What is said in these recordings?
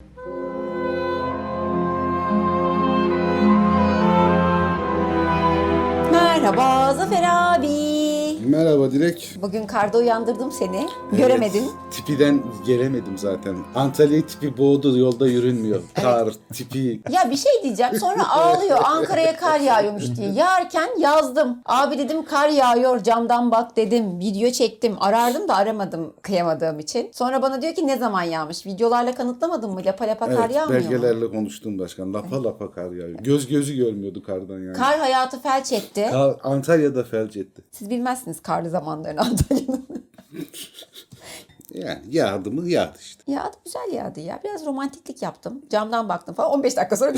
Merhaba Merhaba Dilek. Bugün karda uyandırdım seni. Göremedin. Evet, tipiden gelemedim zaten. Antalya tipi boğdu yolda yürünmüyor. Kar tipi. Ya bir şey diyeceğim sonra ağlıyor Ankara'ya kar yağıyormuş diye. Yağarken yazdım. Abi dedim kar yağıyor camdan bak dedim. Video çektim. Arardım da aramadım kıyamadığım için. Sonra bana diyor ki ne zaman yağmış? Videolarla kanıtlamadın mı? Lapa lapa kar Evet, yağmıyor mu? belgelerle konuştum başkan. Lapa lapa kar yağıyor. Göz gözü görmüyordu kardan yani. Kar hayatı felç etti. Kar Antalya'da felç etti. Siz bilmezsiniz karlı zamanlarını Antalya'nın. Yani yağdı mı yağdı işte. Yağdı güzel yağdı ya. Biraz romantiklik yaptım. Camdan baktım falan. 15 dakika sonra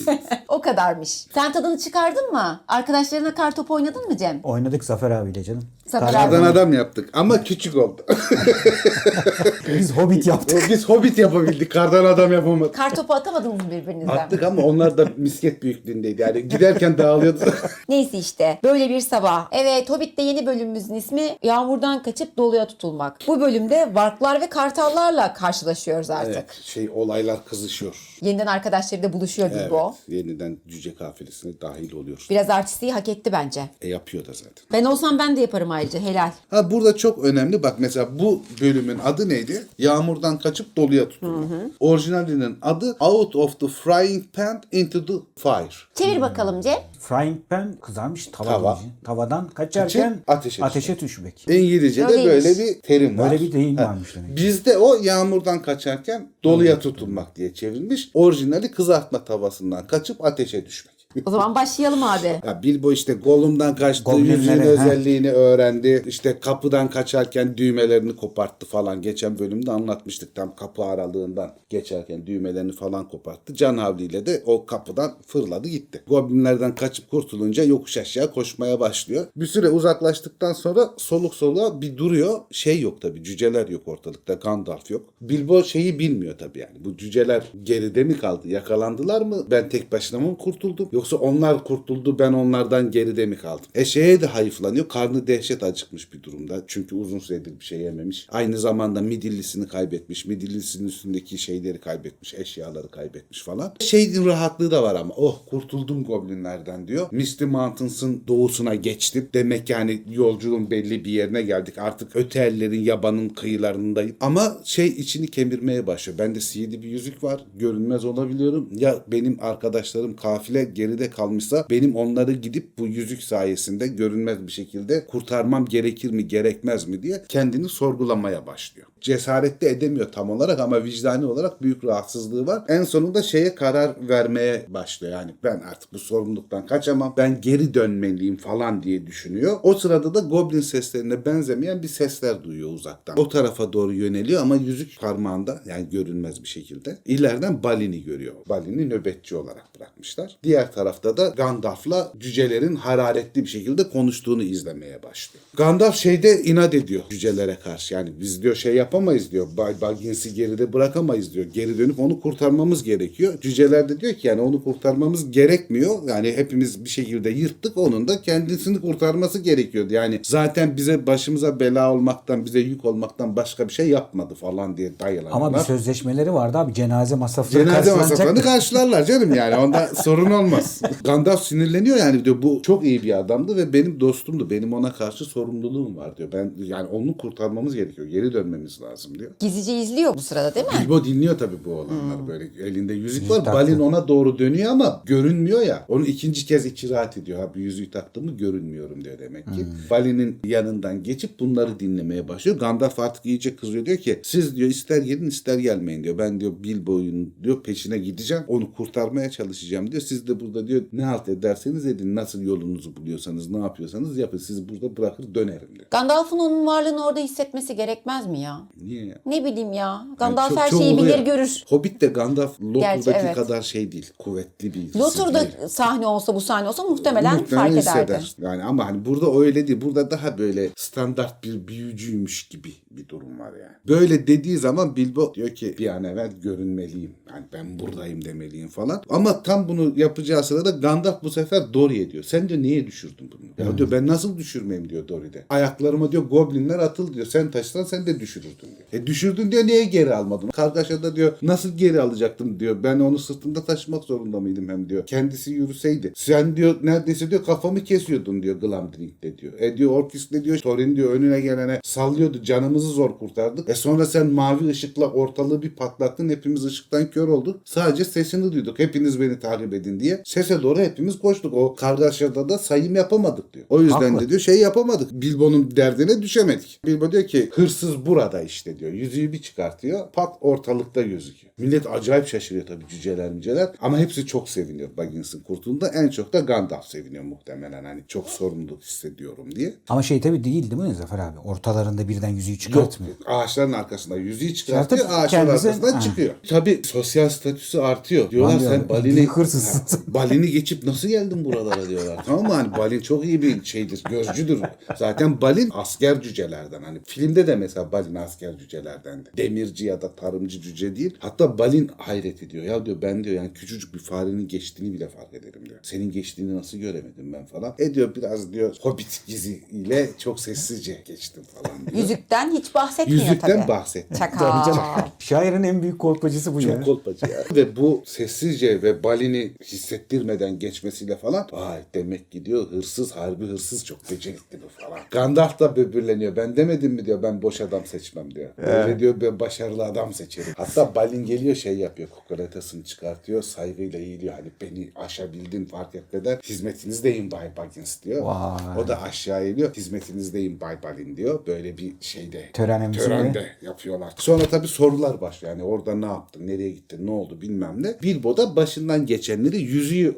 o kadarmış. Sen tadını çıkardın mı? Arkadaşlarına kar topu oynadın mı Cem? Oynadık Zafer abiyle canım. Kardan adam yaptık ama küçük oldu. Biz hobbit yaptık. Biz hobbit yapabildik. Kardan adam yapamadık. Kar topu atamadınız mı birbirinizden? Attık ama onlar da misket büyüklüğündeydi. Yani giderken dağılıyordu. Neyse işte böyle bir sabah. Evet Hobbit'te yeni bölümümüzün ismi Yağmurdan Kaçıp Doluya Tutulmak. Bu bölümde varklar ve kartallarla karşılaşıyoruz artık. evet, şey olaylar kızışıyor. Yeniden arkadaşlarıyla buluşuyor Evet, Bilbo. yeniden cüce kafilesine dahil oluyor. Biraz artistliği hak etti bence. E yapıyor da zaten. Ben olsam ben de yaparım ayrıca helal. Ha burada çok önemli bak mesela bu bölümün adı neydi? Yağmurdan kaçıp doluya tutulmak. Orijinalinin adı Out of the Frying Pan into the Fire. Çevir bakalım Cem. Frying pan kızarmış tava. Tava. Tavadan kaçarken ateşe ateşe düşmek. İngilizce'de Öyleymiş. böyle bir terim var. Böyle bir deyim varmış demek. Bizde o yağmurdan kaçarken doluya tutulmak diye çevrilmiş. Orijinali kızartma tavasından kaçıp ateşe düşmek. O zaman başlayalım abi. Ya Bilbo işte Gollum'dan kaçtı, Goblinlere, yüzüğün ha. özelliğini öğrendi. İşte kapıdan kaçarken düğmelerini koparttı falan. Geçen bölümde anlatmıştık tam kapı aralığından geçerken düğmelerini falan koparttı. Can havliyle de o kapıdan fırladı gitti. Goblinlerden kaçıp kurtulunca yokuş aşağı koşmaya başlıyor. Bir süre uzaklaştıktan sonra soluk soluğa bir duruyor. Şey yok tabii cüceler yok ortalıkta. Gandalf yok. Bilbo şeyi bilmiyor tabii yani. Bu cüceler geride mi kaldı? Yakalandılar mı? Ben tek başına mı kurtuldum? Yoksa onlar kurtuldu ben onlardan geride mi kaldım? E şeye de hayıflanıyor. Karnı dehşet acıkmış bir durumda. Çünkü uzun süredir bir şey yememiş. Aynı zamanda midillisini kaybetmiş. Midillisinin üstündeki şeyleri kaybetmiş. Eşyaları kaybetmiş falan. Şeyin rahatlığı da var ama. Oh kurtuldum goblinlerden diyor. Misty Mountains'ın doğusuna geçtim. Demek yani yolculuğun belli bir yerine geldik. Artık öte ellerin yabanın kıyılarındayım. Ama şey içini kemirmeye başlıyor. Bende sihirli bir yüzük var. Görünmez olabiliyorum. Ya benim arkadaşlarım kafile geride kalmışsa benim onları gidip bu yüzük sayesinde görünmez bir şekilde kurtarmam gerekir mi gerekmez mi diye kendini sorgulamaya başlıyor. Cesaret de edemiyor tam olarak ama vicdani olarak büyük rahatsızlığı var. En sonunda şeye karar vermeye başlıyor. Yani ben artık bu sorumluluktan kaçamam. Ben geri dönmeliyim falan diye düşünüyor. O sırada da goblin seslerine benzemeyen bir sesler duyuyor uzaktan. O tarafa doğru yöneliyor ama yüzük parmağında yani görünmez bir şekilde. İleriden Balin'i görüyor. Balin'i nöbetçi olarak bırakmışlar. Diğer tarafta da Gandalf'la cücelerin hararetli bir şekilde konuştuğunu izlemeye başlıyor. Gandalf şeyde inat ediyor cücelere karşı. Yani biz diyor şey yapamayız diyor. Bay Baggins'i geride bırakamayız diyor. Geri dönüp onu kurtarmamız gerekiyor. Cüceler de diyor ki yani onu kurtarmamız gerekmiyor. Yani hepimiz bir şekilde yırttık. Onun da kendisini kurtarması gerekiyordu. Yani zaten bize başımıza bela olmaktan, bize yük olmaktan başka bir şey yapmadı falan diye dayalanıyorlar. Ama bir sözleşmeleri vardı abi. Cenaze masrafları Cenaze masraflarını karşılarlar canım yani onda sorun olmaz. Gandalf sinirleniyor yani diyor bu çok iyi bir adamdı ve benim dostumdu. Benim ona karşı sorumluluğum var diyor. Ben yani onu kurtarmamız gerekiyor. Geri dönmemiz lazım diyor. Gizlice izliyor bu sırada değil mi? Bilbo dinliyor tabii bu olanlar böyle elinde yüzük var. Balin ona doğru dönüyor ama görünmüyor ya. Onu ikinci kez ikiraat ediyor. Ha bu yüzüğü taktığımı görünmüyorum diyor demek ki. Balin'in yanından geçip bunları dinlemeye başlıyor. Gandalf artık iyice kızıyor diyor ki siz diyor ister gelin ister gelmeyin diyor. Ben diyor Bilbo'nun diyor peşine gideceğim. Onu kurtarmaya çalışacağım diyor. Siz de burada diyor ne halt ederseniz edin. Nasıl yolunuzu buluyorsanız ne yapıyorsanız yapın. Sizi burada bırakır dönerim diyor. Gandalf'ın onun varlığını orada hissetmesi gerekmez mi ya? Niye ya? Ne bileyim ya. Gandalf çok- her şeyi bilir görür. Hobbit de Gandalf Lotur'daki evet. kadar şey değil. Kuvvetli bir isim Lotur'da değil. sahne olsa bu sahne olsa muhtemelen, Muhtemelen fark ederdi. hisseder. Yani ama hani burada öyle değil. Burada daha böyle standart bir büyücüymüş gibi bir durum var yani. Böyle dediği zaman Bilbo diyor ki bir an evvel görünmeliyim. Yani ben buradayım demeliyim falan. Ama tam bunu yapacağı sırada Gandalf bu sefer Dory'e diyor. Sen diyor niye düşürdün bunu? Ya diyor ben nasıl düşürmeyeyim diyor Dory'de. Ayaklarıma diyor goblinler atıl diyor. Sen taşısan sen de düşürürdün diyor. E düşürdün diyor niye geri almadın? Kargaşada diyor nasıl geri alacaktım diyor. Ben onu sırtımda taşımak zorunda mıydım hem diyor. Kendisi yürüseydi. Sen diyor neredeyse diyor kafamı kesiyordun diyor Glamdring'de diyor. E diyor Orkis'le diyor Thorin diyor önüne gelene sallıyordu. Canımızı zor kurtardık. E sonra sen mavi ışıkla ortalığı bir patlattın. Hepimiz ışıktan kör olduk. Sadece sesini duyduk. Hepiniz beni takip edin diye. Sese doğru hepimiz koştuk. O kargaşada da sayım yapamadık diyor. O yüzden Haklı. de diyor şey yapamadık. Bilbo'nun derdine düşemedik. Bilbo diyor ki hırsız burada işte diyor. Yüzüğü bir çıkartıyor. Pat ortalıkta gözüküyor. Millet acayip şaşırıyor tabii cüceler müceler. Ama hepsi çok seviniyor Baggins'in kurtulduğunda. En çok da Gandalf seviniyor muhtemelen. Hani çok sorumluluk hissediyorum diye. Ama şey tabii değil değil mi Zafer abi? Ortalarında birden yüzüğü Yok çıkartmıyor. ağaçların arkasında yüzüğü çıkartıyor Çıkartıp ağaçların kendisi- arkasından Ha. çıkıyor. Tabii sosyal statüsü artıyor. Diyorlar Lan diyor, sen Balin'i büyük hırsızsın. Balin'i geçip nasıl geldin buralara diyorlar. Tamam mı? Hani Balin çok iyi bir şeydir. Gözcüdür. Zaten Balin asker cücelerden. Hani filmde de mesela Balin asker cücelerden de. Demirci ya da tarımcı cüce değil. Hatta Balin hayret ediyor. Ya diyor ben diyor yani küçücük bir farenin geçtiğini bile fark ederim diyor. Senin geçtiğini nasıl göremedim ben falan. E diyor biraz diyor Hobbit giziyle çok sessizce geçtim falan diyor. Yüzükten hiç bahsetmiyor Yüzükten tabii. bahsetti. Çakal. Şairin en büyük kolpacısı bu ya. Çok kolpacı ya. ve bu sessizce ve Balin'i hissettirmeden geçmesiyle falan vay demek ki diyor hırsız harbi hırsız çok becerikli bu falan. Gandalf da böbürleniyor. Ben demedim mi diyor ben boş adam seçmem diyor. Öyle diyor ben başarılı adam seçerim. Hatta Balin geliyor şey yapıyor kukuratasını çıkartıyor saygıyla eğiliyor. Hani beni aşabildin fark etmeden hizmetinizdeyim Bay Baggins diyor. Vay. O da aşağı iniyor hizmetinizdeyim Bay Balin diyor. Böyle bir şeyde Tören törende yapıyorlar. Sonra tabii sorular başlıyor. Yani orada ne yaptın, nereye gittin, ne oldu bilmem ne. Bilbo da başından geçenleri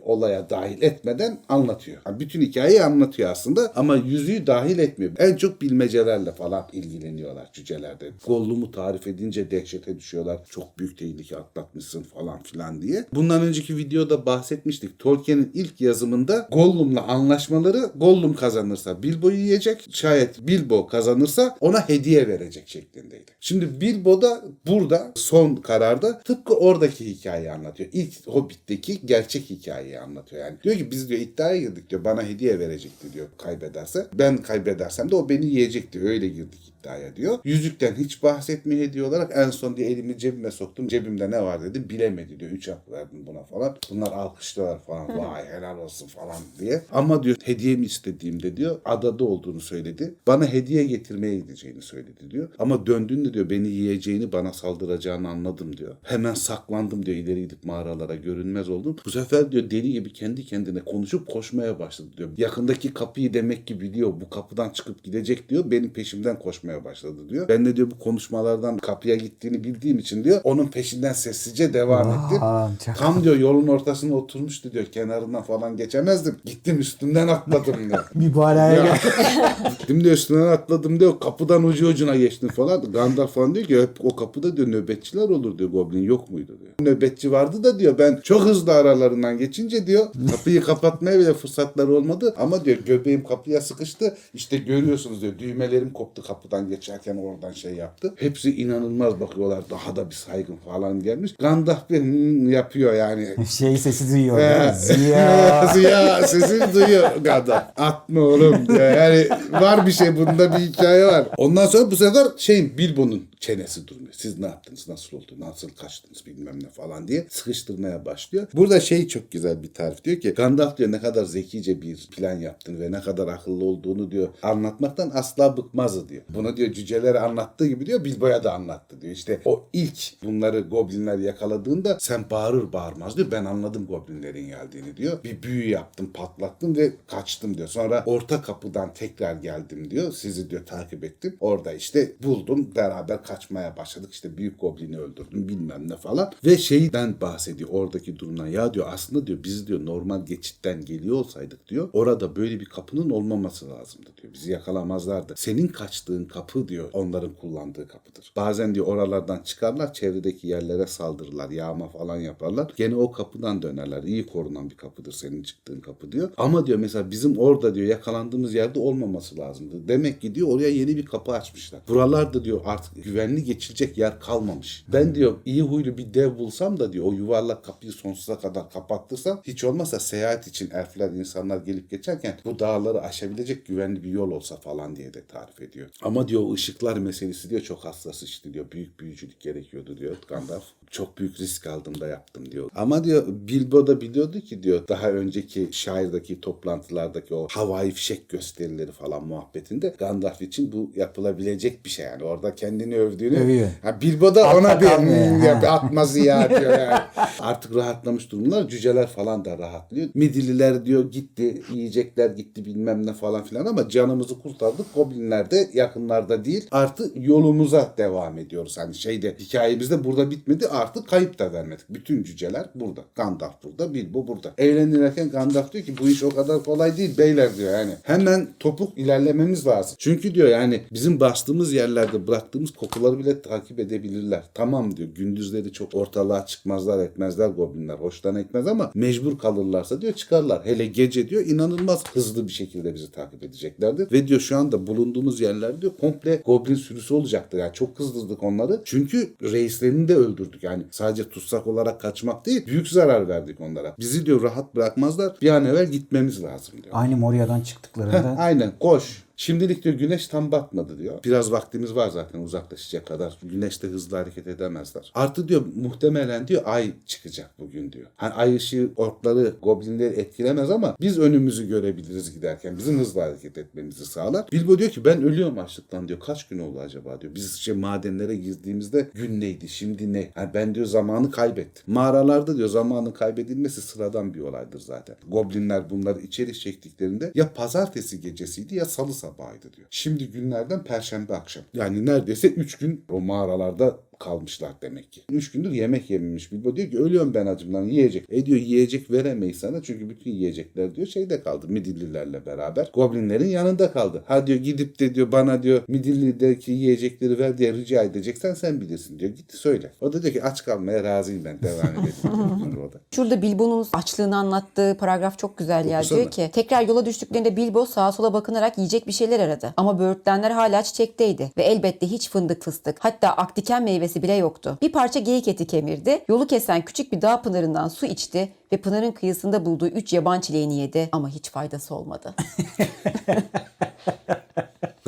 olaya dahil etmeden anlatıyor. Yani bütün hikayeyi anlatıyor aslında ama yüzüğü dahil etmiyor. En çok bilmecelerle falan ilgileniyorlar cücelerde. Gollum'u tarif edince dehşete düşüyorlar. Çok büyük tehlike atlatmışsın falan filan diye. Bundan önceki videoda bahsetmiştik. Tolkien'in ilk yazımında Gollum'la anlaşmaları Gollum kazanırsa Bilbo'yu yiyecek. Şayet Bilbo kazanırsa ona hediye verecek şeklindeydi. Şimdi Bilbo da burada son kararda tıpkı oradaki hikayeyi anlatıyor. İlk Hobbit'teki gerçek hikayeyi anlatıyor. Yani diyor ki biz diyor iddiaya girdik diyor. Bana hediye verecekti diyor kaybederse. Ben kaybedersem de o beni yiyecekti. Öyle girdik iddiaya diyor. Yüzükten hiç bahsetmiyor hediye olarak. En son diye elimi cebime soktum. Cebimde ne var dedi. Bilemedi diyor. Üç hak verdim buna falan. Bunlar alkışlıyorlar falan. Vay helal olsun falan diye. Ama diyor hediyemi istediğimde diyor adada olduğunu söyledi. Bana hediye getirmeye gideceğini söyledi diyor. Ama döndüğünde diyor beni yiyeceğini bana saldıracağını anladım diyor. Hemen saklandım diyor. ileri gidip mağaralara görünmez oldum. Bu sefer diyor deli gibi kendi kendine konuşup koşmaya başladı diyor. Yakındaki kapıyı demek ki biliyor. Bu kapıdan çıkıp gidecek diyor. Benim peşimden koşmaya başladı diyor. Ben de diyor bu konuşmalardan kapıya gittiğini bildiğim için diyor. Onun peşinden sessizce devam ettim. Aa, çok- Tam diyor yolun ortasına oturmuştu diyor. Kenarından falan geçemezdim. Gittim üstünden atladım diyor. Mübareye Ya. gel. Gittim diyor üstünden atladım diyor. Kapıdan ucu ucuna geçtim falan. Gandalf falan diyor ki hep o kapıda diyor nöbetçiler olur diyor. Goblin yok muydu diyor. Nöbetçi vardı da diyor ben çok hızlı aralarından geçince diyor kapıyı kapatmaya bile fırsatları olmadı. Ama diyor göbeğim kapıya sıkıştı. İşte görüyorsunuz diyor düğmelerim koptu kapıdan geçerken oradan şey yaptı. Hepsi inanılmaz bakıyorlar. Daha da bir saygın falan gelmiş. Gandalf bir hmm yapıyor yani. Şey sesi duyuyor. Ee, ya, Ziya. Ziya sesini duyuyor Gandalf. Atma oğlum diyor. Yani var bir şey bunda bir hikaye var. Ondan sonra bu sefer şey Bilbo'nun çenesi durmuyor. Siz ne yaptınız? Nasıl oldu? Nasıl kaçtınız? Bilmem ne falan diye sıkıştırmaya başlıyor. Burada şey çok güzel bir tarif diyor ki Gandalf diyor ne kadar zekice bir plan yaptın ve ne kadar akıllı olduğunu diyor anlatmaktan asla bıkmazdı diyor. Bunu diyor cücelere anlattığı gibi diyor Bilbo'ya da anlattı diyor. İşte o ilk bunları goblinler yakaladığında sen bağırır bağırmaz diyor. Ben anladım goblinlerin geldiğini diyor. Bir büyü yaptım patlattım ve kaçtım diyor. Sonra orta kapıdan tekrar geldim diyor. Sizi diyor takip ettim. Orada işte buldum. Beraber kaçmaya başladık. İşte büyük goblini öldürdüm bilmem ne falan. Ve şeyden bahsediyor oradaki durumdan. Ya diyor aslında diyor biz diyor normal geçitten geliyor olsaydık diyor. Orada böyle bir kapının olmaması lazımdı diyor. Bizi yakalamazlardı. Senin kaçtığın kapı diyor onların kullandığı kapıdır. Bazen diyor oralardan çıkarlar çevredeki yerlere saldırırlar. Yağma falan yaparlar. Gene o kapıdan dönerler. İyi korunan bir kapıdır senin çıktığın kapı diyor. Ama diyor mesela bizim orada diyor yakalandığımız yerde olmaması lazımdı. Demek ki diyor oraya yeni bir kapı açmışlar. Buralarda diyor artık güven güvenli geçilecek yer kalmamış. Ben diyor iyi huylu bir dev bulsam da diyor o yuvarlak kapıyı sonsuza kadar kapattırsam hiç olmazsa seyahat için elfler insanlar gelip geçerken bu dağları aşabilecek güvenli bir yol olsa falan diye de tarif ediyor. Ama diyor ışıklar meselesi diyor çok hassas işte diyor. Büyük büyücülük gerekiyordu diyor Gandalf. Çok büyük risk aldım da yaptım diyor. Ama diyor Bilbo da biliyordu ki diyor daha önceki şairdeki toplantılardaki o havai fişek gösterileri falan muhabbetinde Gandalf için bu yapılabilecek bir şey yani. Orada kendini övdüğünü. Övüyor. Ha, Bilbo da Atla ona bir. "Hmm," diyor, bir atmazı ya diyor yani. Artık rahatlamış durumlar. Cüceler falan da rahatlıyor. Midilliler diyor gitti. Yiyecekler gitti bilmem ne falan filan ama canımızı kurtardık. Goblinler de yakınlarda değil. Artı yolumuza devam ediyoruz. Hani şeyde hikayemizde burada bitmedi. Artık kayıp da vermedik. Bütün cüceler burada. Gandalf burada. Bilbo burada. Eğlenirken Gandalf diyor ki bu iş o kadar kolay değil beyler diyor yani. Hemen topuk ilerlememiz lazım. Çünkü diyor yani bizim bastığımız yerlerde bıraktığımız kokuları bile takip edebilirler. Tamam diyor gündüzleri çok ortalığa çıkmazlar etmezler goblinler. Hoştan etmez ama mecbur kalırlarsa diyor çıkarlar. Hele gece diyor inanılmaz hızlı bir şekilde bizi takip edeceklerdir. Ve diyor şu anda bulunduğumuz yerler diyor komple goblin sürüsü olacaktır. Yani çok kızdırdık onları. Çünkü reislerini de öldürdük. Yani sadece tutsak olarak kaçmak değil büyük zarar verdik onlara. Bizi diyor rahat bırakmazlar. Bir an evvel gitmemiz lazım diyor. Aynı Moria'dan çıktıklarında Aynen koş. Şimdilik diyor güneş tam batmadı diyor. Biraz vaktimiz var zaten uzaklaşacak kadar. Güneş de hızlı hareket edemezler. Artı diyor muhtemelen diyor ay çıkacak bugün diyor. Hani ay ışığı orkları, goblinleri etkilemez ama biz önümüzü görebiliriz giderken. Bizim hızlı hareket etmemizi sağlar. Bilbo diyor ki ben ölüyorum açlıktan diyor. Kaç gün oldu acaba diyor. Biz işte madenlere girdiğimizde gün neydi şimdi ne? Yani ben diyor zamanı kaybettim. Mağaralarda diyor zamanın kaybedilmesi sıradan bir olaydır zaten. Goblinler bunları içeri çektiklerinde ya pazartesi gecesiydi ya salı sabahıydı diyor. Şimdi günlerden perşembe akşam. Yani neredeyse 3 gün o mağaralarda kalmışlar demek ki. Üç gündür yemek yememiş Bilbo diyor ki ölüyorum ben acımdan yiyecek. E diyor yiyecek veremeyiz sana çünkü bütün yiyecekler diyor şeyde kaldı Midillilerle beraber. Goblinlerin yanında kaldı. Ha diyor gidip de diyor bana diyor Midilli'deki yiyecekleri ver diye rica edeceksen sen bilirsin diyor. Git söyle. O da diyor ki aç kalmaya razıyım ben devam edelim. Şurada Bilbo'nun açlığını anlattığı paragraf çok güzel ya. Okusana. Diyor ki tekrar yola düştüklerinde Bilbo sağa sola bakınarak yiyecek bir şeyler aradı. Ama böğürtlenler hala çiçekteydi. Ve elbette hiç fındık fıstık hatta akdiken meyvesi bile yoktu. Bir parça geyik eti kemirdi. Yolu kesen küçük bir dağ pınarından su içti ve pınarın kıyısında bulduğu üç yaban çileğini yedi. Ama hiç faydası olmadı.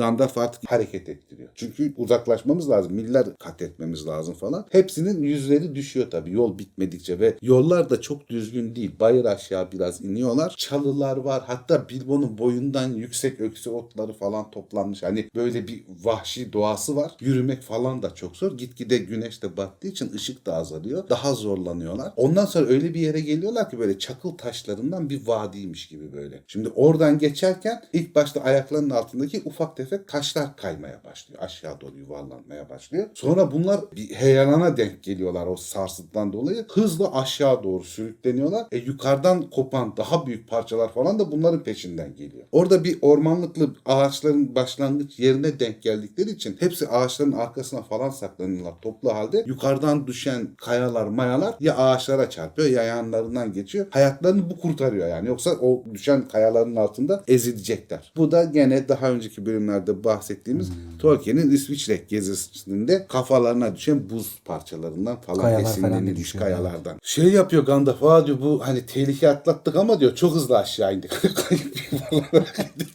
Gandalf artık hareket ettiriyor. Çünkü uzaklaşmamız lazım. Miller kat etmemiz lazım falan. Hepsinin yüzleri düşüyor tabii yol bitmedikçe ve yollar da çok düzgün değil. Bayır aşağı biraz iniyorlar. Çalılar var. Hatta Bilbo'nun boyundan yüksek öksü otları falan toplanmış. Hani böyle bir vahşi doğası var. Yürümek falan da çok zor. Gitgide güneş de battığı için ışık da azalıyor. Daha zorlanıyorlar. Ondan sonra öyle bir yere geliyorlar ki böyle çakıl taşlarından bir vadiymiş gibi böyle. Şimdi oradan geçerken ilk başta ayaklarının altındaki ufak tefek taşlar kaymaya başlıyor. Aşağı doğru yuvarlanmaya başlıyor. Sonra bunlar bir heyelana denk geliyorlar o sarsıntıdan dolayı. Hızla aşağı doğru sürükleniyorlar. E yukarıdan kopan daha büyük parçalar falan da bunların peşinden geliyor. Orada bir ormanlıklı ağaçların başlangıç yerine denk geldikleri için hepsi ağaçların arkasına falan saklanıyorlar toplu halde. Yukarıdan düşen kayalar mayalar ya ağaçlara çarpıyor ya yanlarından geçiyor. Hayatlarını bu kurtarıyor yani. Yoksa o düşen kayaların altında ezilecekler. Bu da gene daha önceki bölümlerde bahsettiğimiz Tolkien'in İsviçre gezisinde kafalarına düşen buz parçalarından falan Kayalar falan esinlenilmiş düşüyor, kayalardan. Şey yapıyor Gandalf "Aa," diyor bu hani tehlike atlattık ama diyor çok hızlı aşağı indik. Kayıp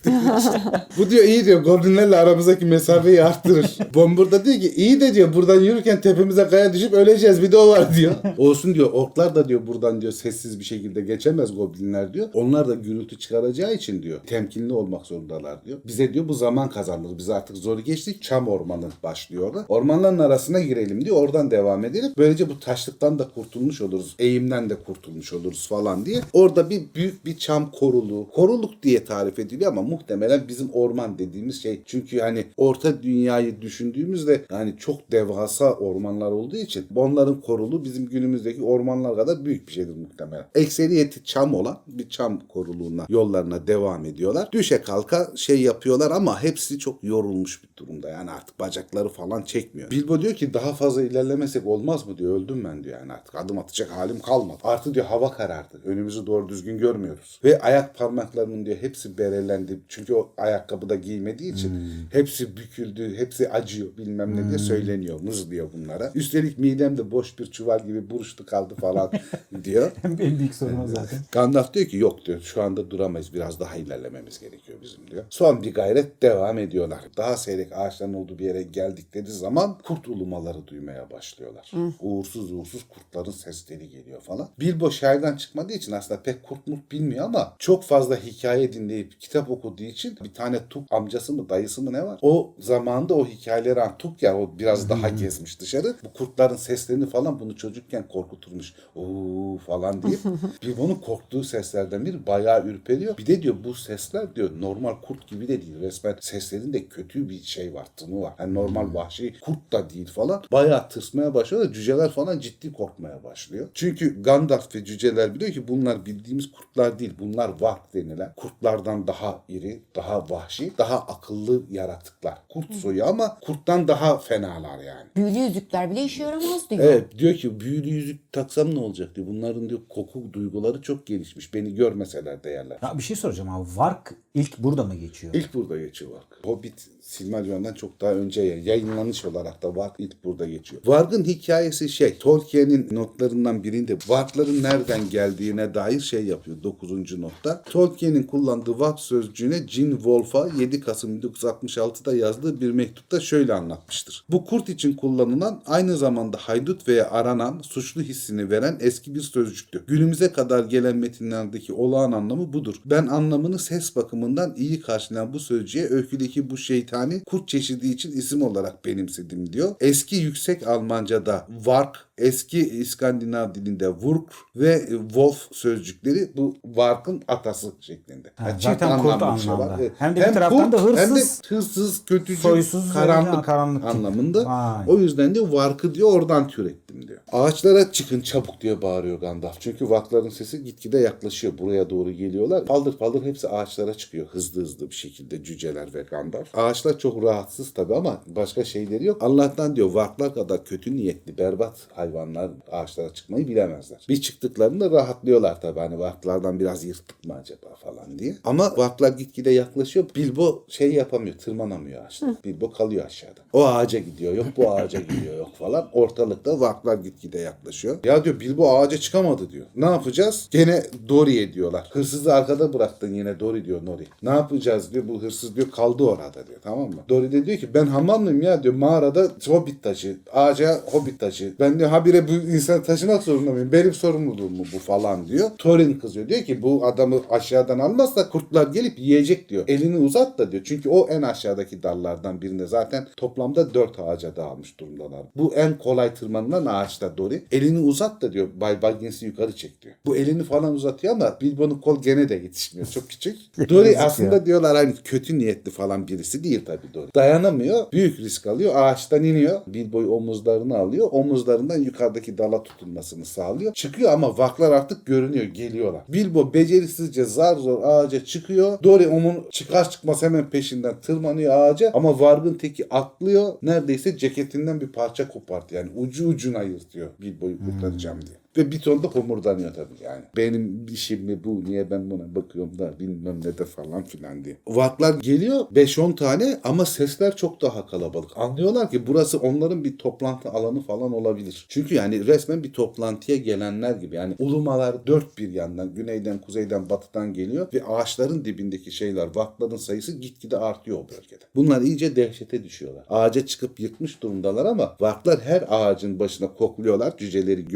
falan bu diyor iyi diyor goblinlerle aramızdaki mesafeyi arttırır. Bombur da diyor ki iyi de diyor buradan yürürken tepemize kaya düşüp öleceğiz bir de o var diyor. Olsun diyor orklar da diyor buradan diyor sessiz bir şekilde geçemez goblinler diyor. Onlar da gürültü çıkaracağı için diyor temkinli olmak zorundalar diyor. Bize diyor bu zaman kazandırır. Biz artık zor geçtik. Çam ormanı başlıyor orada. Ormanların arasına girelim diyor. Oradan devam edelim. Böylece bu taşlıktan da kurtulmuş oluruz. Eğimden de kurtulmuş oluruz falan diye. Orada bir büyük bir çam koruluğu. Koruluk diye tarif ediliyor ama muhtemelen bizim orman dediğimiz şey. Çünkü hani orta dünyayı düşündüğümüzde hani çok devasa ormanlar olduğu için onların koruluğu bizim günümüzdeki ormanlar kadar büyük bir şeydir muhtemelen. Ekseriyeti çam olan bir çam koruluğuna yollarına devam ediyorlar. Düşe kalka şey yapıyorlar ama hepsi hepsi çok yorulmuş durumda. Yani artık bacakları falan çekmiyor. Bilbo diyor ki daha fazla ilerlemesek olmaz mı diyor. Öldüm ben diyor yani artık adım atacak halim kalmadı. Artı diyor hava karardı. Önümüzü doğru düzgün görmüyoruz. Ve ayak parmaklarının diyor hepsi berelendi. Çünkü o ayakkabı da giymediği için hepsi büküldü, hepsi acıyor bilmem ne diye söyleniyor. Mızlıyor bunlara. Üstelik midem de boş bir çuval gibi buruştu kaldı falan diyor. en büyük sorun o zaten. Gandalf diyor ki yok diyor şu anda duramayız biraz daha ilerlememiz gerekiyor bizim diyor. Son bir gayret devam ediyorlar. Daha seyrek ağaçların olduğu bir yere geldikleri zaman kurt ulumaları duymaya başlıyorlar. Uğursuz uğursuz kurtların sesleri geliyor falan. Bilbo şairden çıkmadığı için aslında pek kurt murt bilmiyor ama çok fazla hikaye dinleyip kitap okuduğu için bir tane Tuk amcası mı dayısı mı ne var? O zamanda o hikayeleri an Tuk ya o biraz daha gezmiş dışarı. Bu kurtların seslerini falan bunu çocukken korkuturmuş. Oo falan deyip Bilbo'nun korktuğu seslerden biri bayağı ürperiyor. Bir de diyor bu sesler diyor normal kurt gibi de değil. Resmen seslerinde kötü bir şey var, tını var. Yani normal vahşi kurt da değil falan. Bayağı tırsmaya başlıyor da cüceler falan ciddi korkmaya başlıyor. Çünkü Gandalf ve cüceler biliyor ki bunlar bildiğimiz kurtlar değil. Bunlar vark denilen kurtlardan daha iri, daha vahşi, daha akıllı yaratıklar. Kurt soyu ama kurttan daha fenalar yani. Büyülü yüzükler bile işe yaramaz diyor. Evet diyor ki büyülü yüzük taksam ne olacak diyor. Bunların diyor koku duyguları çok gelişmiş. Beni görmeseler de yerler. Ya bir şey soracağım abi. Vark ilk burada mı geçiyor? İlk burada geçiyor Varg. Hobbit Silmarillion'dan çok daha önce yayın- yayınlanış olarak da Varg ilk burada geçiyor. Varg'ın hikayesi şey Tolkien'in notlarından birinde Varg'ların nereden geldiğine dair şey yapıyor 9. notta. Tolkien'in kullandığı Varg sözcüğüne Jin Wolf'a 7 Kasım 1966'da yazdığı bir mektupta şöyle anlatmıştır. Bu kurt için kullanılan aynı zamanda haydut veya aranan suçlu hissini veren eski bir sözcüktür. Günümüze kadar gelen metinlerdeki olağan anlamı budur. Ben anlamını ses bakımından iyi karşılayan bu sözcüğe öyküdeki bu şeytani kurt çeşidi için isim olarak benimsedim diyor. Eski yüksek Almanca'da Vark, eski İskandinav dilinde Vurk ve Wolf sözcükleri bu Vark'ın atası şeklinde. Ha, Yani zaten çift kurt anlamlı bir şey var. anlamda. Evet. Hem de bir taraftan da kurt, Hem de hırsız, hırsız, kötücül, soysuz karanlık, karanlık anlamında. Vay. O yüzden diyor Vark'ı diyor oradan türettim diyor. Ağaçlara çıkın çabuk diye bağırıyor Gandalf. Çünkü Vark'ların sesi gitgide yaklaşıyor. Buraya doğru geliyorlar. Paldır paldır hepsi ağaçlara çıkıyor. Hızlı hızlı bir şekilde cüceler ve Gandalf. Ağaçlar çok rahatsız tabi ama başka şeyleri yok. Allah'tan diyor Vark'lar kadar kötü niyetli, berbat hayvanlar ağaçlara çıkmayı bilemezler. Bir çıktıklarında rahatlıyorlar tabi. Hani Vark'lardan biraz yırttık mı acaba falan diye. Ama Vark'lar gitgide yaklaşıyor. Bilbo şey yapamıyor. Tırmanamıyor ağaçta. Bilbo kalıyor aşağıda. O ağaca gidiyor. Yok bu ağaca gidiyor. Yok falan. Ortalıkta Vark'lar gitgide yaklaşıyor. Ya diyor Bilbo ağaca çıkamadı diyor. Ne yapacağız? Gene Dori'ye diyorlar. Hırsızı arkada bıraktın yine Dori diyor Nori. Ne yapacağız diyor. Bu hırsız diyor kaldı orada diyor. Tamam mı? Dori de diyor ki ben hamal mıyım ya diyor. Mağarada hobbit taşı. Ağaca hobbit taşı. Ben diyor habire bu insanı taşımak zorunda mıyım? Benim sorumluluğum mu bu falan diyor. Thorin kızıyor. Diyor ki bu adamı aşağıdan almazsa kurtlar gelip yiyecek diyor. Elini uzat da diyor. Çünkü o en aşağıdaki dallardan birinde zaten toplamda dört ağaca dağılmış durumdalar. Bu en kolay tırmanılan ağaçta Dori. Elini uzat da diyor. Bay Baggins'i yukarı çek diyor. Bu elini falan uzatıyor ama Bilbo'nun kol gene de yetişmiyor. Çok küçük. Yazık aslında ya. diyorlar hani kötü niyetli falan birisi değil tabii Dori. Dayanamıyor. Büyük risk alıyor. Ağaçtan iniyor. Bilbo'yu omuzlarına alıyor. Omuzlarından yukarıdaki dala tutunmasını sağlıyor. Çıkıyor ama vaklar artık görünüyor. Geliyorlar. Bilbo becerisizce zar zor ağaca çıkıyor. Dori onun çıkar çıkmaz hemen peşinden tırmanıyor ağaca. Ama Varg'ın teki atlıyor. Neredeyse ceketinden bir parça kopartı. Yani ucu ucuna yırtıyor. Bilbo'yu kurtaracağım diye. Ve bir ton da homurdanıyor tabii yani. Benim işim mi bu? Niye ben buna bakıyorum da bilmem ne de falan filan diye. Vaklar geliyor 5-10 tane ama sesler çok daha kalabalık. Anlıyorlar ki burası onların bir toplantı alanı falan olabilir. Çünkü yani resmen bir toplantıya gelenler gibi. Yani ulumalar dört bir yandan güneyden, kuzeyden, batıdan geliyor ve ağaçların dibindeki şeyler, vakların sayısı gitgide artıyor o bölgede. Bunlar iyice dehşete düşüyorlar. Ağaca çıkıp yırtmış durumdalar ama vaklar her ağacın başına kokluyorlar. Cüceleri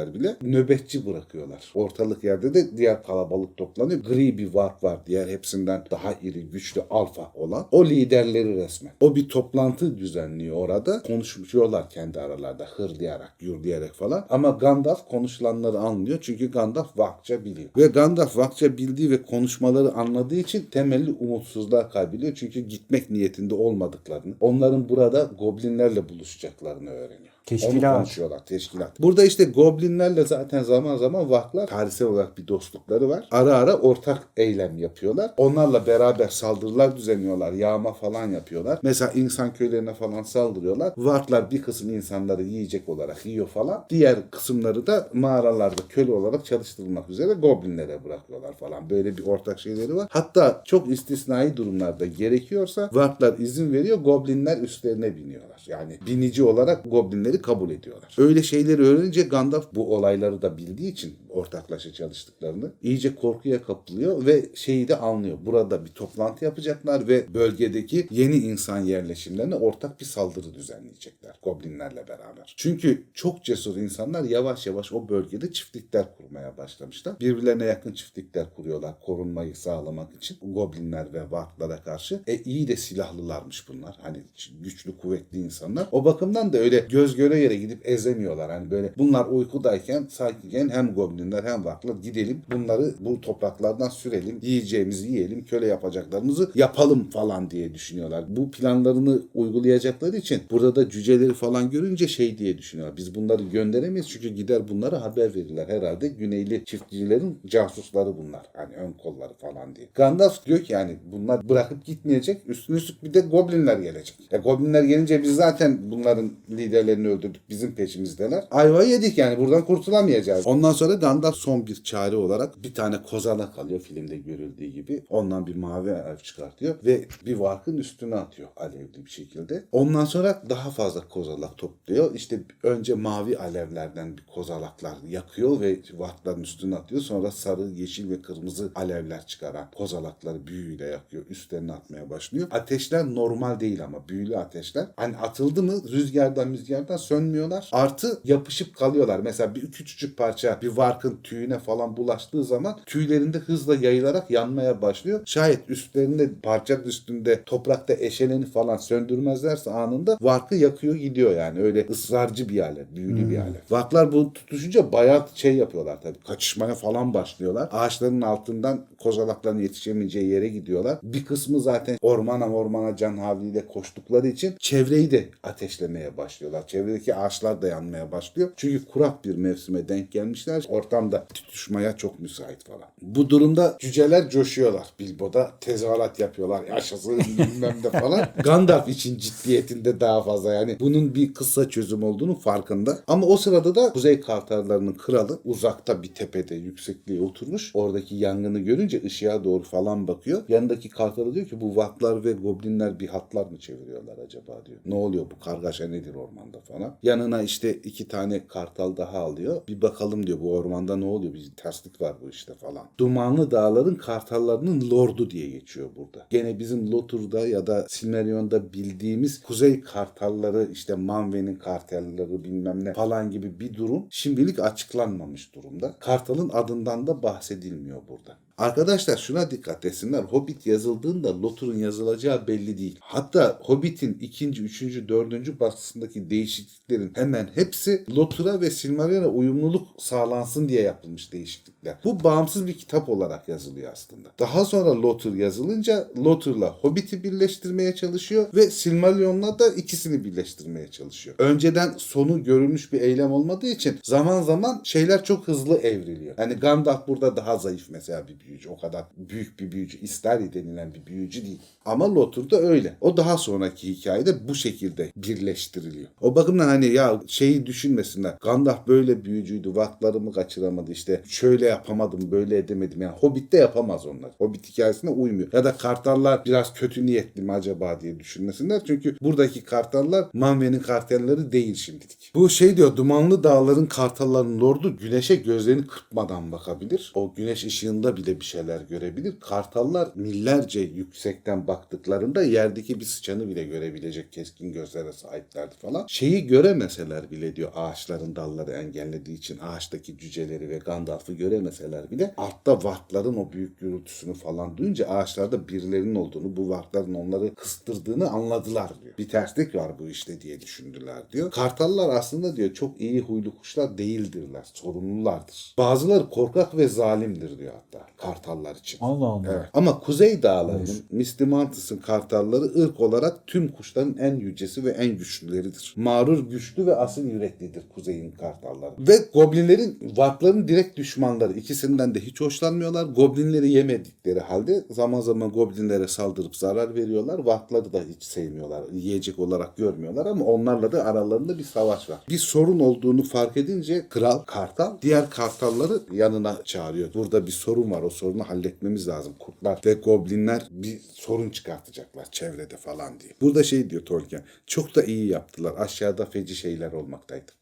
göremeseler bile nöbetçi bırakıyorlar. Ortalık yerde de diğer kalabalık toplanıyor. Gri bir vark var. Diğer hepsinden daha iri, güçlü, alfa olan. O liderleri resmen. O bir toplantı düzenliyor orada. Konuşuyorlar kendi aralarda hırlayarak, gürleyerek falan. Ama Gandalf konuşulanları anlıyor. Çünkü Gandalf Vakça biliyor. Ve Gandalf Vakça bildiği ve konuşmaları anladığı için temelli umutsuzluğa kaybediyor. Çünkü gitmek niyetinde olmadıklarını, onların burada goblinlerle buluşacaklarını öğreniyor. Teşkilat. Onu konuşuyorlar teşkilat. Burada işte goblinlerle zaten zaman zaman vaklar tarihsel olarak bir dostlukları var. Ara ara ortak eylem yapıyorlar. Onlarla beraber saldırılar düzenliyorlar. Yağma falan yapıyorlar. Mesela insan köylerine falan saldırıyorlar. Vaklar bir kısım insanları yiyecek olarak yiyor falan. Diğer kısımları da mağaralarda köle olarak çalıştırılmak üzere goblinlere bırakıyorlar falan. Böyle bir ortak şeyleri var. Hatta çok istisnai durumlarda gerekiyorsa vaklar izin veriyor. Goblinler üstlerine biniyorlar. Yani binici olarak goblinleri kabul ediyorlar. Öyle şeyleri öğrenince Gandalf bu olayları da bildiği için ortaklaşa çalıştıklarını iyice korkuya kapılıyor ve şeyi de anlıyor. Burada bir toplantı yapacaklar ve bölgedeki yeni insan yerleşimlerine ortak bir saldırı düzenleyecekler goblinlerle beraber. Çünkü çok cesur insanlar yavaş yavaş o bölgede çiftlikler kurmaya başlamışlar. Birbirlerine yakın çiftlikler kuruyorlar korunmayı sağlamak için goblinler ve varklara karşı. E iyi de silahlılarmış bunlar. Hani güçlü kuvvetli insanlar. O bakımdan da öyle göz göre yere gidip ezemiyorlar. Hani böyle bunlar uykudayken sakinken hem goblinler hem varklar gidelim bunları bu topraklardan sürelim. Yiyeceğimizi yiyelim. Köle yapacaklarımızı yapalım falan diye düşünüyorlar. Bu planlarını uygulayacakları için burada da cüceleri falan görünce şey diye düşünüyorlar. Biz bunları gönderemeyiz çünkü gider bunlara haber verirler. Herhalde Güneyli çiftçilerin casusları bunlar. Hani ön kolları falan diye. Gandalf diyor ki yani bunlar bırakıp gitmeyecek. Üstüne üstlük bir de goblinler gelecek. E goblinler gelince biz zaten bunların liderlerini öldürdük. Bizim peşimizdeler. Ayva yedik yani buradan kurtulamayacağız. Ondan sonra Gandalf son bir çare olarak bir tane kozalak alıyor filmde görüldüğü gibi. Ondan bir mavi elf çıkartıyor ve bir varkın üstüne atıyor alevli bir şekilde. Ondan sonra daha fazla kozalak topluyor. İşte önce mavi alevlerden bir kozalaklar yakıyor ve varkların üstüne atıyor. Sonra sarı, yeşil ve kırmızı alevler çıkaran kozalakları büyüyle yakıyor. Üstlerine atmaya başlıyor. Ateşler normal değil ama büyülü ateşler. Hani atıldı mı rüzgardan rüzgardan sönmüyorlar. Artı yapışıp kalıyorlar. Mesela bir küçücük parça bir varkın tüyüne falan bulaştığı zaman tüylerinde hızla yayılarak yanmaya başlıyor. Şayet üstlerinde parçanın üstünde toprakta eşeleni falan söndürmezlerse anında varkı yakıyor gidiyor yani. Öyle ısrarcı bir alev, büyülü bir alev. Varklar bu tutuşunca bayağı şey yapıyorlar tabii. Kaçışmaya falan başlıyorlar. Ağaçların altından kozalakların yetişemeyeceği yere gidiyorlar. Bir kısmı zaten ormana ormana can havliyle koştukları için çevreyi de ateşlemeye başlıyorlar. Çevredeki ağaçlar da yanmaya başlıyor. Çünkü kurak bir mevsime denk gelmişler. Ortamda tutuşmaya çok müsait falan. Bu durumda cüceler coşuyorlar. Bilbo'da tezahürat yapıyorlar. Yaşasın bilmem de falan. Gandalf için ciddiyetinde daha fazla yani bunun bir kısa çözüm olduğunu farkında. Ama o sırada da Kuzey Kartallarının kralı uzakta bir tepede yüksekliğe oturmuş. Oradaki yangını görünce ışığa doğru falan bakıyor. Yanındaki kartalı diyor ki bu vaklar ve goblinler bir hatlar mı çeviriyorlar acaba diyor. Ne oluyor bu kargaşa nedir ormanda falan. Yanına işte iki tane kartal daha alıyor. Bir bakalım diyor bu ormanda ne oluyor? Bir terslik var bu işte falan. Dumanlı dağların kartallarının lordu diye geçiyor burada. Gene bizim Lotur'da ya da Silmarillion'da bildiğimiz kuzey kartalları işte Manwe'nin kartalları bilmem ne falan gibi bir durum şimdilik açıklanmamış durumda. Kartalın adından da bahsedilmiyor burada. Arkadaşlar şuna dikkat etsinler. Hobbit yazıldığında Lotur'un yazılacağı belli değil. Hatta Hobbit'in ikinci, üçüncü, dördüncü baskısındaki değişikliklerin hemen hepsi Lotur'a ve Silmarillion'a uyumluluk sağlansın diye yapılmış değişiklikler. Bu bağımsız bir kitap olarak yazılıyor aslında. Daha sonra Lotur yazılınca Lotur'la Hobbit'i birleştirmeye çalışıyor ve Silmarillion'la da ikisini birleştirmeye çalışıyor. Önceden sonu görülmüş bir eylem olmadığı için zaman zaman şeyler çok hızlı evriliyor. Yani Gandalf burada daha zayıf mesela bir büyücü. O kadar büyük bir büyücü. İstari denilen bir büyücü değil. Ama Lotur da öyle. O daha sonraki hikayede bu şekilde birleştiriliyor. O bakımdan hani ya şeyi düşünmesinler. Gandalf böyle büyücüydü. Vaklarımı kaçıramadı işte. Şöyle yapamadım, böyle edemedim. Yani Hobbit'te yapamaz onlar. Hobbit hikayesine uymuyor. Ya da kartallar biraz kötü niyetli mi acaba diye düşünmesinler. Çünkü buradaki kartallar Manwe'nin kartalları değil şimdilik. Bu şey diyor dumanlı dağların kartallarının lordu güneşe gözlerini kırpmadan bakabilir. O güneş ışığında bile bir şeyler görebilir. Kartallar millerce yüksekten baktıklarında yerdeki bir sıçanı bile görebilecek keskin gözlere sahiplerdi falan. Şeyi göremeseler bile diyor ağaçların dalları engellediği için ağaçtaki cüceleri ve Gandalf'ı göremeseler bile altta varkların o büyük gürültüsünü falan duyunca ağaçlarda birilerinin olduğunu bu varkların onları kıstırdığını anladılar diyor. Bir terslik var bu işte diye düşündüler diyor. Kartallar aslında diyor çok iyi huylu kuşlar değildirler. Sorumlulardır. Bazıları korkak ve zalimdir diyor hatta. Kartallar için. Allah Allah. Evet. Ama Kuzey Dağları'nın Misty Mountain'sın kartalları ırk olarak tüm kuşların en yücesi ve en güçlüleridir. Mağrur güçlü ve asil yüreklidir Kuzey'in kartalları. Ve goblinlerin varkların direkt düşmanları. İkisinden de hiç hoşlanmıyorlar. Goblinleri yemedikleri halde zaman zaman goblinlere saldırıp zarar veriyorlar. Varkları da hiç sevmiyorlar. Yiyecek olarak görmüyorlar ama onlarla da aralarında bir savaş var. Bir sorun olduğunu fark edince kral kartal diğer kartalları yanına çağırıyor. Burada bir sorun var. O sorunu halletmemiz lazım. Kurtlar ve goblinler bir sorun çıkartacaklar çevrede falan diye. Burada şey diyor Tolkien. Çok da iyi yaptılar. Aşağıda feci şeyler olmaktaydı.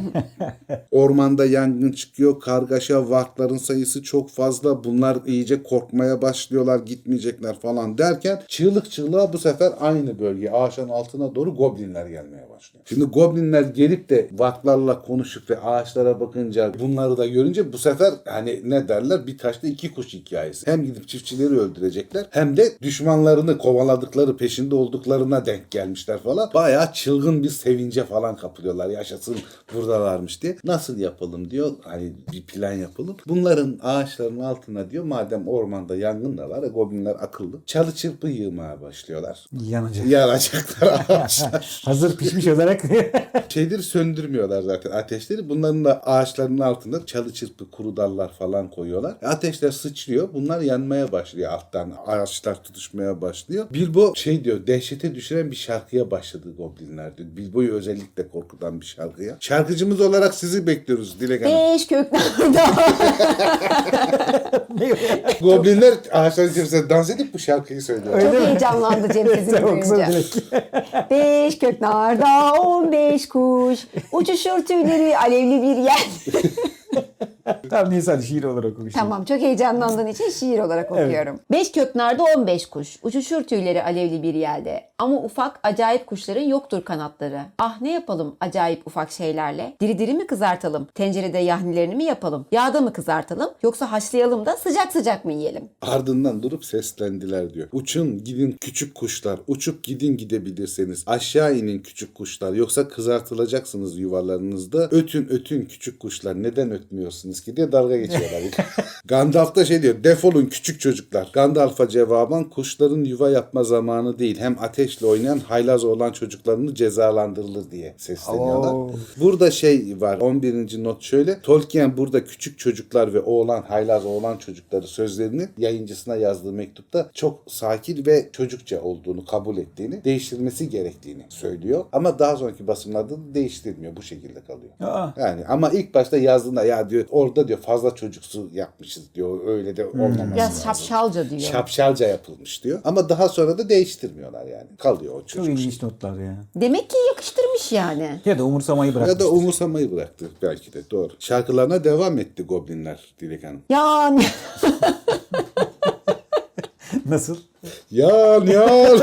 Ormanda yangın çıkıyor. Kargaşa, varkların sayısı çok fazla. Bunlar iyice korkmaya başlıyorlar. Gitmeyecekler falan derken çığlık çığlığa bu sefer aynı bölge ağaçların altına doğru goblinler gelmeye başlıyor. Şimdi goblinler gelip de varklarla konuşup ve ağaçlara bakınca bunları da görünce bu sefer hani ne derler bir taşla iki kuş hikayesi. Hem gidip çiftçileri öldürecekler hem de düşmanlarını kovaladıkları peşinde olduklarına denk gelmişler falan. Bayağı çılgın bir sevince falan kapılıyorlar. Yaşasın buradalarmış diye. Nasıl yapalım diyor. Hani bir plan yapalım. Bunların ağaçların altına diyor madem ormanda yangın da var. e, Goblinler akıllı. Çalı çırpı yığmaya başlıyorlar. Yanacak. Yanacaklar ağaçlar. Hazır pişmiş olarak. Şeyleri söndürmüyorlar zaten ateşleri. Bunların da ağaçlarının altında çalı çırpı kuru dallar falan koyuyorlar. E, Ateşler sıçrıyor. Bunlar yanmaya başlıyor alttan. Ağaçlar tutuşmaya başlıyor. Bilbo şey diyor dehşete düşüren bir şarkıya başladı goblinler diyor. Bilbo'yu özellikle korkutan bir şarkıya. Şarkıcımız olarak sizi bekliyoruz Dilek Hanım. Beş köknerde Goblinler ağaçların içerisinde dans edip bu şarkıyı söylüyor. Çok heyecanlandı Cem sizin duyunca. Beş kök narda on beş kuş Uçuşur tüyleri alevli bir yer. tamam neyse hadi şiir olarak oku. şimdi. Tamam çok heyecanlandığın için şiir olarak okuyorum. Beş kök narda on beş kuş Uçuşur tüyleri alevli bir yerde. Ama ufak acayip kuşların yoktur kanatları. Ah ne yapalım acayip ufak şeylerle? Diri diri mi kızartalım? Tencerede yahnilerini mi yapalım? Yağda mı kızartalım? Yoksa haşlayalım da sıcak sıcak mı yiyelim? Ardından durup seslendiler diyor. Uçun gidin küçük kuşlar. Uçup gidin gidebilirseniz. Aşağı inin küçük kuşlar. Yoksa kızartılacaksınız yuvalarınızda. Ötün ötün küçük kuşlar. Neden ötmüyorsunuz ki diye dalga geçiyorlar. Gandalf da şey diyor. Defolun küçük çocuklar. Gandalf'a cevaben kuşların yuva yapma zamanı değil. Hem ateşle oynayan haylaz olan çocuklarını cezalandırılır diye sesleniyorlar. Oo. Burada şey var 11. not şöyle. Tolkien burada küçük çocuklar ve oğlan haylaz oğlan çocukları sözlerini yayıncısına yazdığı mektupta çok sakin ve çocukça olduğunu kabul ettiğini, değiştirmesi gerektiğini söylüyor. Ama daha sonraki basımlarda da değiştirmiyor. Bu şekilde kalıyor. Aa. Yani ama ilk başta yazdığında ya diyor orada diyor fazla çocuksu yapmışız diyor. Öyle de olmaması Biraz lazım. şapşalca diyor. Şapşalca yapılmış diyor. Ama daha sonra da değiştirmiyorlar yani. Kalıyor o Çok çocuk. ilginç notlar ya. Demek ki yakıştırmış yani. Ya da umursamayı bırak. Ya da umursamayı bıraktı belki de doğru. Şarkılarına devam etti Goblinler Dilek Hanım. Yani Nasıl? Yan yan.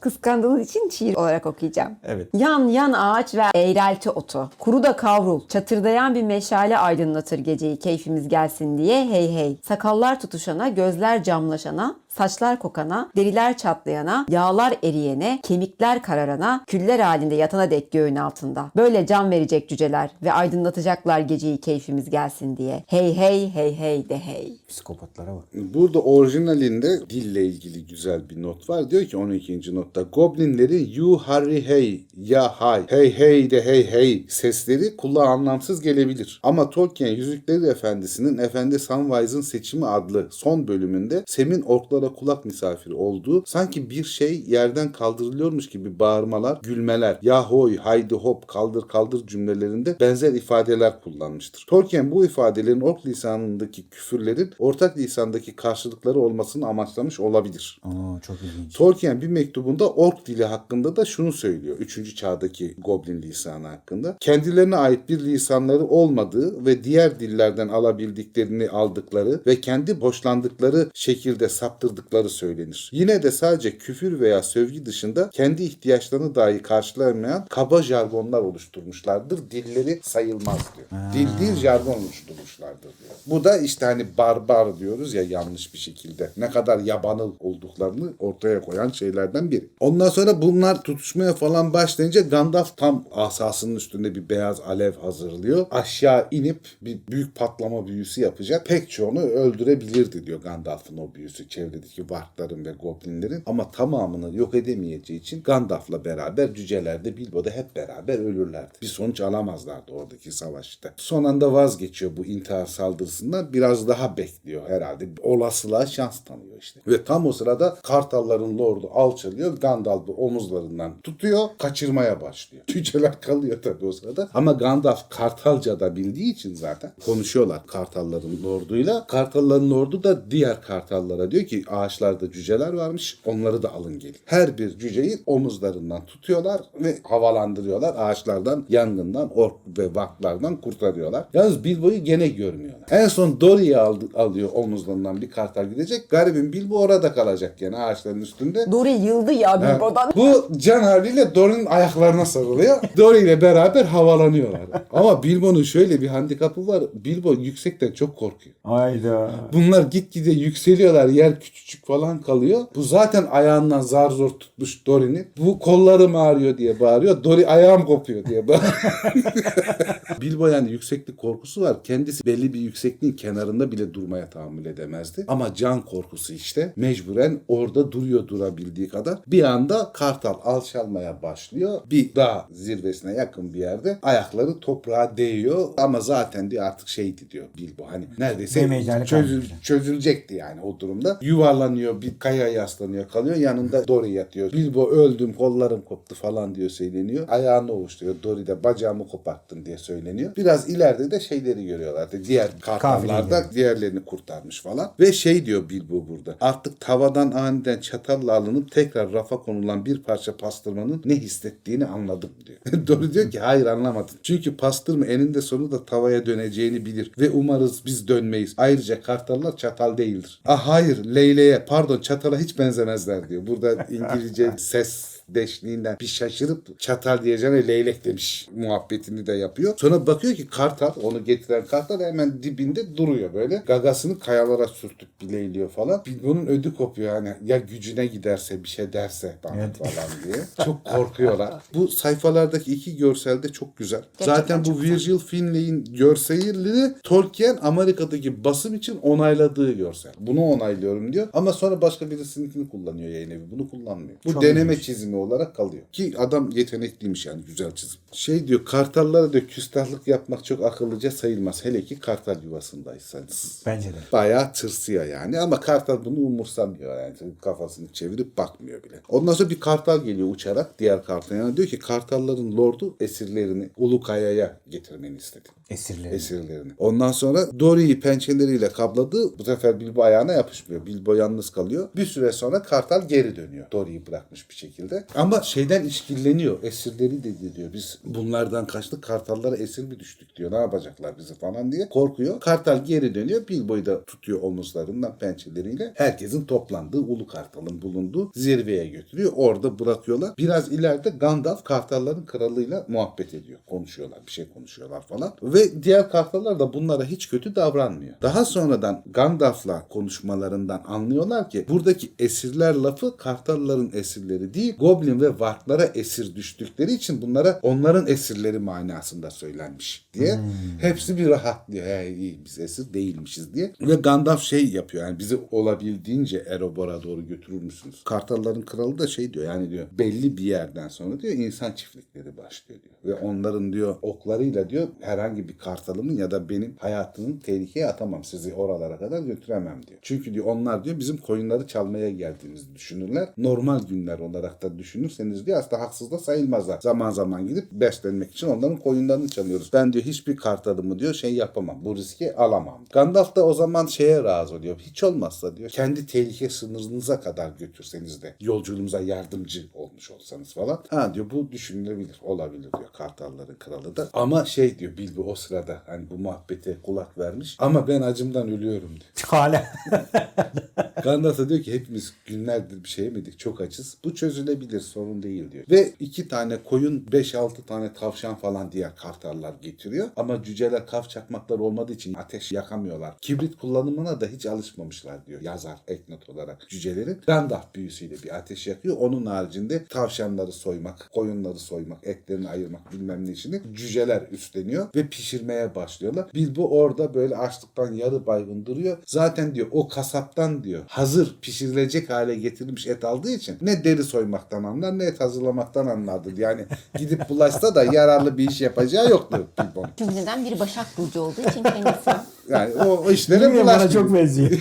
kıskandığınız için şiir olarak okuyacağım. Evet. Yan yan ağaç ve eğrelti otu. Kuru da kavrul. Çatırdayan bir meşale aydınlatır geceyi keyfimiz gelsin diye hey hey. Sakallar tutuşana, gözler camlaşana, saçlar kokana, deriler çatlayana, yağlar eriyene, kemikler kararana, küller halinde yatana dek göğün altında. Böyle can verecek cüceler ve aydınlatacaklar geceyi keyfimiz gelsin diye. Hey hey hey hey de hey. Psikopatlara bak. Burada orijinalinde dille ilgili güzel bir not var. Diyor ki 12. notta Goblinleri you harry hey ya hay hey hey de hey hey sesleri kulağa anlamsız gelebilir. Ama Tolkien Yüzükleri Efendisi'nin Efendi Samwise'ın seçimi adlı son bölümünde Sem'in orklara kulak misafiri olduğu sanki bir şey yerden kaldırılıyormuş gibi bağırmalar, gülmeler, yahoy, haydi hop, kaldır kaldır cümlelerinde benzer ifadeler kullanmıştır. Tolkien bu ifadelerin ork lisanındaki küfürlerin ortak lisandaki karşılıkları olmasını amaçlamış olabilir. Aa, çok ilginç. Tolkien bir mektubunda ork dili hakkında da şunu söylüyor. Üçüncü çağdaki goblin lisanı hakkında. Kendilerine ait bir lisanları olmadığı ve diğer dillerden alabildiklerini aldıkları ve kendi hoşlandıkları şekilde saptırdıkları söylenir. Yine de sadece küfür veya sövgü dışında kendi ihtiyaçlarını dahi karşılayamayan kaba jargonlar oluşturmuşlardır. Dilleri sayılmaz diyor. Dil değil jargon oluşturmuşlardır diyor. Bu da işte hani barbar diyoruz ya yanlış bir şekilde. Ne kadar yabanıl olduklarını ortaya koyan şeylerden biri. Ondan sonra bunlar tutuşmaya falan başlayınca Gandalf tam asasının üstünde bir beyaz alev hazırlıyor. Aşağı inip bir büyük patlama büyüsü yapacak. Pek çoğunu öldürebilirdi diyor Gandalf'ın o büyüsü çevredeki varkların ve goblinlerin. Ama tamamını yok edemeyeceği için Gandalf'la beraber cüceler de Bilbo da hep beraber ölürlerdi. Bir sonuç alamazlardı oradaki savaşta. Son anda vazgeçiyor bu intihar saldırısından. Biraz daha bekliyor herhalde. Olasılığa şans tanıyor işte. Ve tam o sırada Kartalların lordu alçalıyor. Gandalf'ı omuzlarından tutuyor. Kaçırmaya başlıyor. Cüceler kalıyor tabii o sırada. Ama Gandalf Kartalca da bildiği için zaten konuşuyorlar Kartalların lorduyla. Kartalların lordu da diğer Kartallara diyor ki ağaçlarda cüceler varmış. Onları da alın gelin. Her bir cüceyi omuzlarından tutuyorlar ve havalandırıyorlar. Ağaçlardan, yangından, ork ve vaklardan kurtarıyorlar. Yalnız Bilbo'yu gene görmüyorlar. En son Dory'i alıyor omuzlarından bir kartal gidecek. Garibim Bilbo orada kalacak gene ağaçların üstünde. Dory yıldı ya Bilbo'dan. Bu can havliyle Dory'nin ayaklarına sarılıyor. Dory ile beraber havalanıyorlar. Ama Bilbo'nun şöyle bir handikapı var. Bilbo yüksekten çok korkuyor. Hayda. Bunlar gitgide yükseliyorlar. Yer küçücük falan kalıyor. Bu zaten ayağından zar zor tutmuş Dory'nin. Bu kollarım ağrıyor diye bağırıyor. Dory ayağım kopuyor diye bağırıyor. Bilbo yani yükseklik korkusu var. Kendisi belli bir yüksekliğin kenarında bile durmaya tahammül edemezdi. Ama can korkusu işte mecburen orada duruyor durabildiği kadar. Bir anda kartal alçalmaya başlıyor. Bir dağ zirvesine yakın bir yerde ayakları toprağa değiyor. Ama zaten diyor artık şeydi diyor Bilbo. Hani neredeyse çözül, çözülecekti yani o durumda. Yuvarlanıyor bir kaya yaslanıyor kalıyor. Yanında Dory yatıyor. Bilbo öldüm kollarım koptu falan diyor söyleniyor. Ayağını ovuşturuyor. Dory de bacağımı koparttın diye söyleniyor. Biraz ileride de şeyleri görüyorlardı. Diğer kartallar da Kafileyi. diğerlerini kurtarmış falan. Ve şey diyor Bilbo burada. Artık tavadan aniden çatalla alınıp tekrar rafa konulan bir parça pastırmanın ne hissettiğini anladım diyor. Dory diyor ki hayır anlamadım. Çünkü pastırma eninde sonunda tavaya döneceğini bilir ve umarız biz dönmeyiz. Ayrıca kartallar çatal değildir. Ah hayır leyleğe pardon çatala hiç benzemezler diyor. Burada İngilizce ses deşliğinden bir şaşırıp çatal diyeceğine leylek demiş muhabbetini de yapıyor. Sonra bakıyor ki kartal onu getiren kartal hemen dibinde duruyor böyle. Gagasını kayalara sürtüp bileyliyor falan. Bilbo'nun ödü kopuyor hani ya gücüne giderse bir şey derse bana Evet. falan diye. Çok korkuyorlar. Bu sayfalardaki iki görsel de çok güzel. Gerçekten Zaten bu. Virgil Finlay'in görselini Tolkien Amerika'daki basım için onayladığı görsel. Bunu onaylıyorum diyor. Ama sonra başka birisininkini kullanıyor yayın evi. Bunu kullanmıyor. Bu Çok deneme ilginç. çizimi olarak kalıyor. Ki adam yetenekliymiş yani güzel çizim. Şey diyor kartallara da küstahlık yapmak çok akıllıca sayılmaz. Hele ki kartal yuvasındaysanız. Bence de. Bayağı tırsıyor yani ama kartal bunu umursamıyor yani kafasını çevirip bakmıyor bile. Ondan sonra bir kartal geliyor uçarak diğer kartal yanına diyor ki kartalların lordu esirlerini Ulukaya'ya getirmeni istedi. Esirleri. Esirlerini. Ondan sonra Dory'yi pençeleriyle kabladı. Bu sefer Bilbo ayağına yapışmıyor. Bilbo yalnız kalıyor. Bir süre sonra kartal geri dönüyor. Dory'yi bırakmış bir şekilde. Ama şeyden işkilleniyor. Esirleri dedi diyor. Biz bunlardan kaçtık. Kartallara esir mi düştük diyor. Ne yapacaklar bizi falan diye. Korkuyor. Kartal geri dönüyor. Bilbo'yu da tutuyor omuzlarından pençeleriyle. Herkesin toplandığı Ulu Kartal'ın bulunduğu zirveye götürüyor. Orada bırakıyorlar. Biraz ileride Gandalf kartalların kralıyla muhabbet ediyor. Konuşuyorlar. Bir şey konuşuyorlar falan. Ve diğer kartallar da bunlara hiç kötü davranmıyor. Daha sonradan Gandalf'la konuşmalarından anlıyorlar ki buradaki esirler lafı kartalların esirleri değil, goblin ve varklara esir düştükleri için bunlara onların esirleri manasında söylenmiş diye. Hepsi bir rahatlıyor. He, iyi biz esir değilmişiz diye. Ve Gandalf şey yapıyor yani bizi olabildiğince Erobor'a doğru götürür müsünüz? Kartalların kralı da şey diyor yani diyor belli bir yerden sonra diyor insan çiftlikleri başlıyor diyor. Ve onların diyor oklarıyla diyor herhangi bir kartalımın ya da benim hayatını tehlikeye atamam. Sizi oralara kadar götüremem diyor. Çünkü diyor onlar diyor bizim koyunları çalmaya geldiğimizi düşünürler. Normal günler olarak da düşünürseniz diyor aslında haksız da sayılmazlar. Zaman zaman gidip beslenmek için onların koyunlarını çalıyoruz. Ben diyor hiçbir kartalımı diyor şey yapamam. Bu riski alamam. Gandalf da o zaman şeye razı oluyor. Hiç olmazsa diyor kendi tehlike sınırınıza kadar götürseniz de yolculuğumuza yardımcı olmuş olsanız falan. Ha diyor bu düşünülebilir. Olabilir diyor kartalların kralı da. Ama şey diyor Bilbo o sırada hani bu muhabbete kulak vermiş. Ama ben acımdan ölüyorum diyor. Hala. Gandalf da diyor ki hepimiz günlerdir bir şey yemedik çok açız. Bu çözülebilir sorun değil diyor. Ve iki tane koyun 5-6 tane tavşan falan diye kartallar getiriyor. Ama cüceler kaf çakmaklar olmadığı için ateş yakamıyorlar. Kibrit kullanımına da hiç alışmamışlar diyor yazar eknot olarak cücelerin. Gandalf büyüsüyle bir ateş yakıyor. Onun haricinde tavşanları soymak, koyunları soymak, etlerini ayırmak bilmem ne işini cüceler üstleniyor ve pişirmeye başlıyorlar. Bilbo orada böyle açlıktan yarı baygın duruyor. Zaten diyor o kasaptan diyor hazır pişirilecek hale getirilmiş et aldığı için ne deri soymaktan anlar ne et hazırlamaktan anlardı. Yani gidip bulaşsa da yararlı bir iş yapacağı yoktu Bilbo'nun. Çünkü neden biri Başak Burcu olduğu için kendisi. Yani o, o işlere Bilmiyorum bana bulaşmıyor. çok benziyor.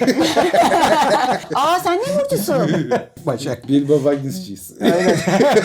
Aa sen ne burcusun? Başak. Bilbo Baggins'ciyiz.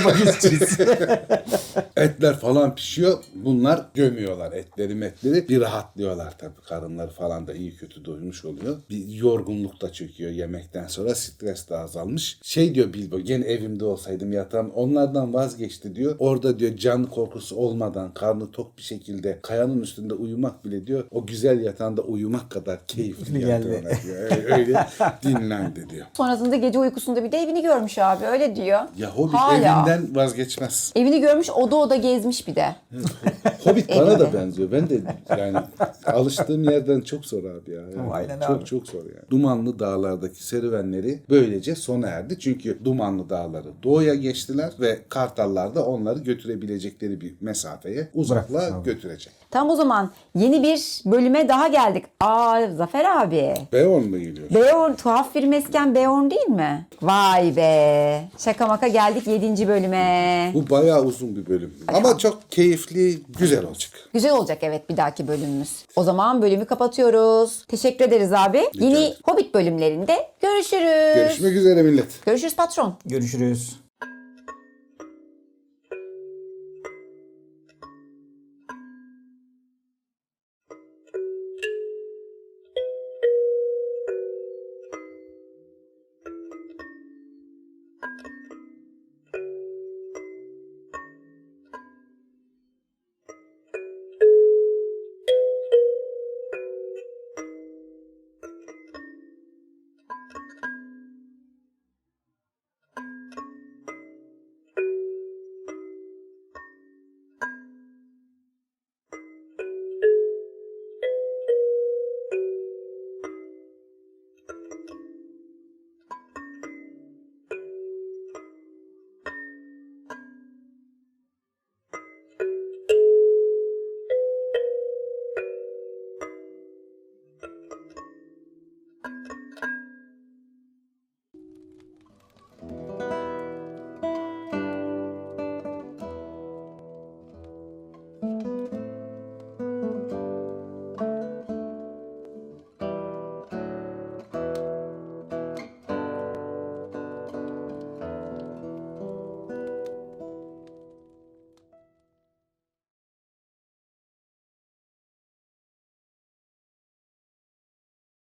Bakışçıyız. Etler falan pişiyor. Bunlar gömüyorlar etleri metleri. Bir rahatlıyorlar tabii. Karınları falan da iyi kötü doymuş oluyor. Bir yorgunluk da çöküyor yemekten sonra. Stres de azalmış. Şey diyor Bilbo gene evimde olsaydım yatağım onlardan vazgeçti diyor. Orada diyor can korkusu olmadan karnı tok bir şekilde kayanın üstünde uyumak bile diyor. O güzel yatağında uyumak kadar keyifli Geldi. Öyle, öyle dinlendi diyor. Sonrasında gece uykusunda bir de evini görmüş abi öyle diyor. Ya Hobbit Hala. evinden vazgeçmez. Evini görmüş oda oda gezmiş bir de. Hobbit bana da benziyor. Ben de yani alıştığım yerden çok zor abi ya. Yani Aynen çok abi. çok zor yani. Dumanlı dağlardaki serüvenleri böylece sona erdi. Çünkü Dumanlı dağları doğuya geçtiler ve Kartallar da onları götürebilecekleri bir mesafeye uzakla götürecek. Tam o zaman yeni bir bölüme daha geldik. Aa Zafer abi. Beorn mu geliyor? Beorn tuhaf bir mesken Beorn değil mi? Vay be. Şaka maka geldik 7. bölüme. Bu bayağı uzun bir bölüm. Ama çok keyifli, güzel olacak. Güzel olacak evet bir dahaki bölümümüz. O zaman bölümü kapatıyoruz. Teşekkür ederiz abi. Yeni ederim. Hobbit bölümlerinde görüşürüz. Görüşmek üzere millet. Görüşürüz patron. Görüşürüz.